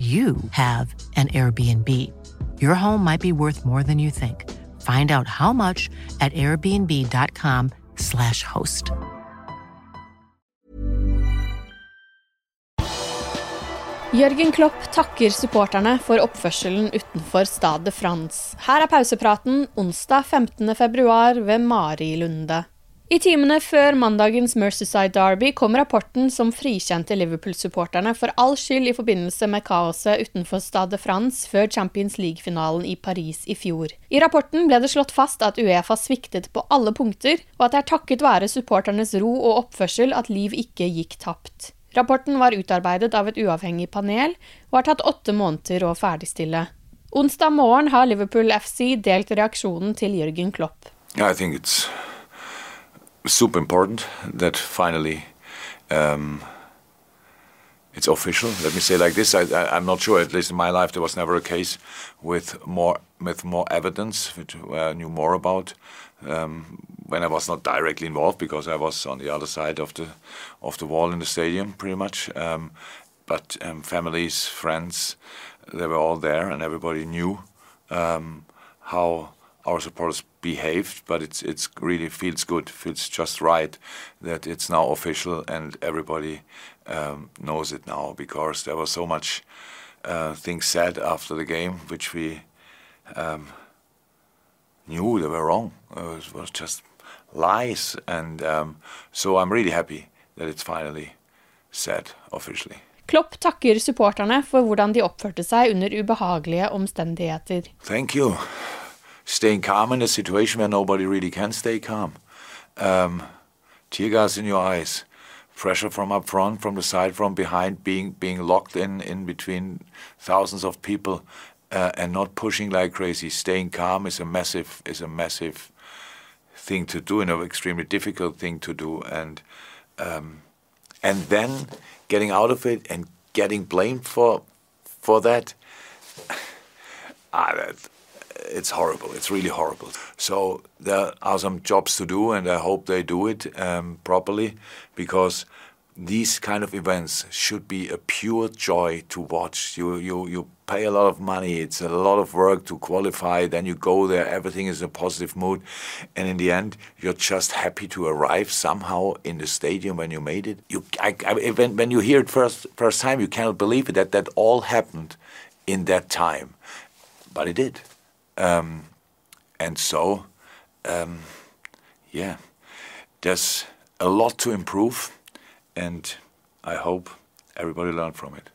you have an Airbnb. Your home might be worth more than you think. Find out how much at airbnb.com/slash host. Jørgen Klopp takker supporterne for oppførselen utenfor Stade de France. Her er pausepraten onsdag 15. februar ved Mari Lunde. I timene før mandagens Mercyside Derby kom rapporten som frikjente Liverpool-supporterne for all skyld i forbindelse med kaoset utenfor Stade France før Champions League-finalen i Paris i fjor. I rapporten ble det slått fast at Uefa sviktet på alle punkter, og at det er takket være supporternes ro og oppførsel at liv ikke gikk tapt. Rapporten var utarbeidet av et uavhengig panel og har tatt åtte måneder å ferdigstille. Onsdag morgen har Liverpool FC delt reaksjonen til Jørgen Klopp. I think it's super important that finally um, it's official. Let me say like this: I, I'm not sure. At least in my life, there was never a case with more with more evidence, which I knew more about. Um, when I was not directly involved, because I was on the other side of the of the wall in the stadium, pretty much. Um, but um, families, friends, they were all there, and everybody knew um, how our supporters behaved, but it's it's really feels good, feels just right that it's now official and everybody um, knows it now because there was so much uh, things said after the game which we um, knew they were wrong. Uh, it was just lies, and um, so I'm really happy that it's finally said officially. Klopp takker supporterne for hvordan de oppførte seg under ubehagelige omstendigheter. Thank you. Staying calm in a situation where nobody really can stay calm. Um, tear gas in your eyes, pressure from up front, from the side, from behind, being being locked in in between thousands of people, uh, and not pushing like crazy. Staying calm is a massive is a massive thing to do and an extremely difficult thing to do, and um, and then getting out of it and getting blamed for for that. ah, that it's horrible. It's really horrible. So there are some jobs to do, and I hope they do it um, properly because these kind of events should be a pure joy to watch. You you you pay a lot of money. It's a lot of work to qualify. Then you go there. Everything is in a positive mood, and in the end, you're just happy to arrive somehow in the stadium when you made it. You I, I, when when you hear it first first time, you cannot believe it that that all happened in that time, but it did. Um, and so, um, yeah, there's a lot to improve, and I hope everybody learned from it.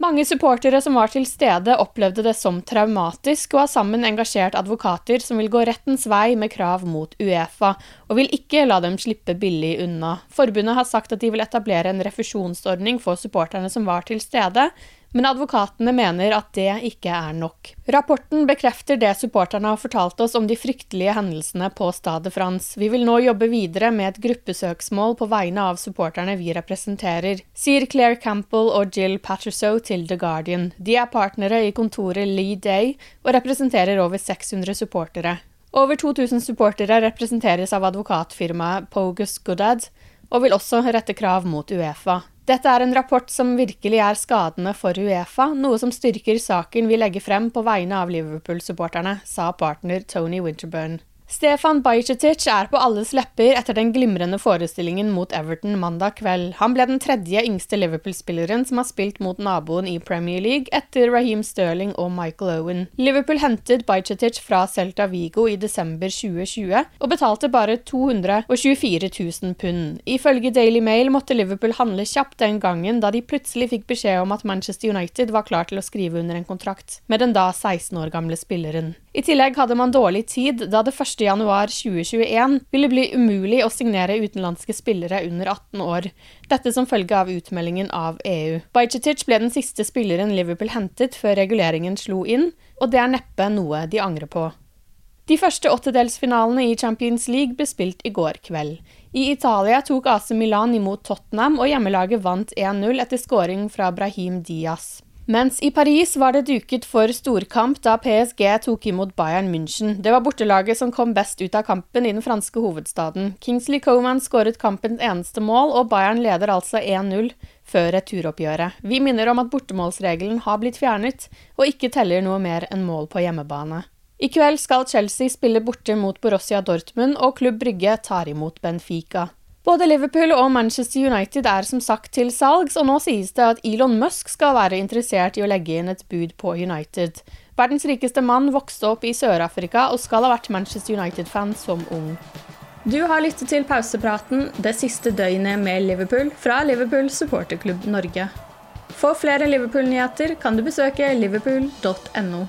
Mange supportere som var til stede, opplevde det som traumatisk, og har sammen engasjert advokater som vil gå rettens vei med krav mot Uefa, og vil ikke la dem slippe billig unna. Forbundet har sagt at de vil etablere en refusjonsordning for supporterne som var til stede, men advokatene mener at det ikke er nok. Rapporten bekrefter det supporterne har fortalt oss om de fryktelige hendelsene på Stade France. Vi vil nå jobbe videre med et gruppesøksmål på vegne av supporterne vi representerer, sier Claire Campbell og Jill Patterson til The Guardian. De er partnere i kontoret Lee Day og representerer over 600 supportere. Over 2000 supportere representeres av advokatfirmaet Pogus Goodad, og vil også rette krav mot Uefa. Dette er en rapport som virkelig er skadende for Uefa, noe som styrker saken vi legger frem på vegne av Liverpool-supporterne, sa partner Tony Winterburn. Stefan Bajcetic er på alles lepper etter den glimrende forestillingen mot Everton mandag kveld. Han ble den tredje yngste Liverpool-spilleren som har spilt mot naboen i Premier League, etter Raheem Sterling og Michael Owen. Liverpool hentet Bajcetic fra Celta Vigo i desember 2020, og betalte bare 224 000 pund. Ifølge Daily Mail måtte Liverpool handle kjapt den gangen, da de plutselig fikk beskjed om at Manchester United var klar til å skrive under en kontrakt med den da 16 år gamle spilleren. I tillegg hadde man dårlig tid, da det 1.1.2021 ville bli umulig å signere utenlandske spillere under 18 år, dette som følge av utmeldingen av EU. Bajcetic ble den siste spilleren Liverpool hentet før reguleringen slo inn, og det er neppe noe de angrer på. De første åttedelsfinalene i Champions League ble spilt i går kveld. I Italia tok AC Milan imot Tottenham, og hjemmelaget vant 1-0 etter scoring fra Brahim Diaz. Mens i Paris var det duket for storkamp da PSG tok imot Bayern München. Det var bortelaget som kom best ut av kampen i den franske hovedstaden. Kingsley Coman skåret kampens eneste mål, og Bayern leder altså 1-0 før returoppgjøret. Vi minner om at bortemålsregelen har blitt fjernet, og ikke teller noe mer enn mål på hjemmebane. I kveld skal Chelsea spille borte mot Borussia Dortmund, og Klubb Brygge tar imot Benfica. Både Liverpool og Manchester United er som sagt til salgs, og nå sies det at Elon Musk skal være interessert i å legge inn et bud på United. Verdens rikeste mann vokste opp i Sør-Afrika og skal ha vært Manchester United-fan som ung. Du har lyttet til pausepraten det siste døgnet med Liverpool fra Liverpool supporterklubb Norge. For flere Liverpool-nyheter kan du besøke liverpool.no.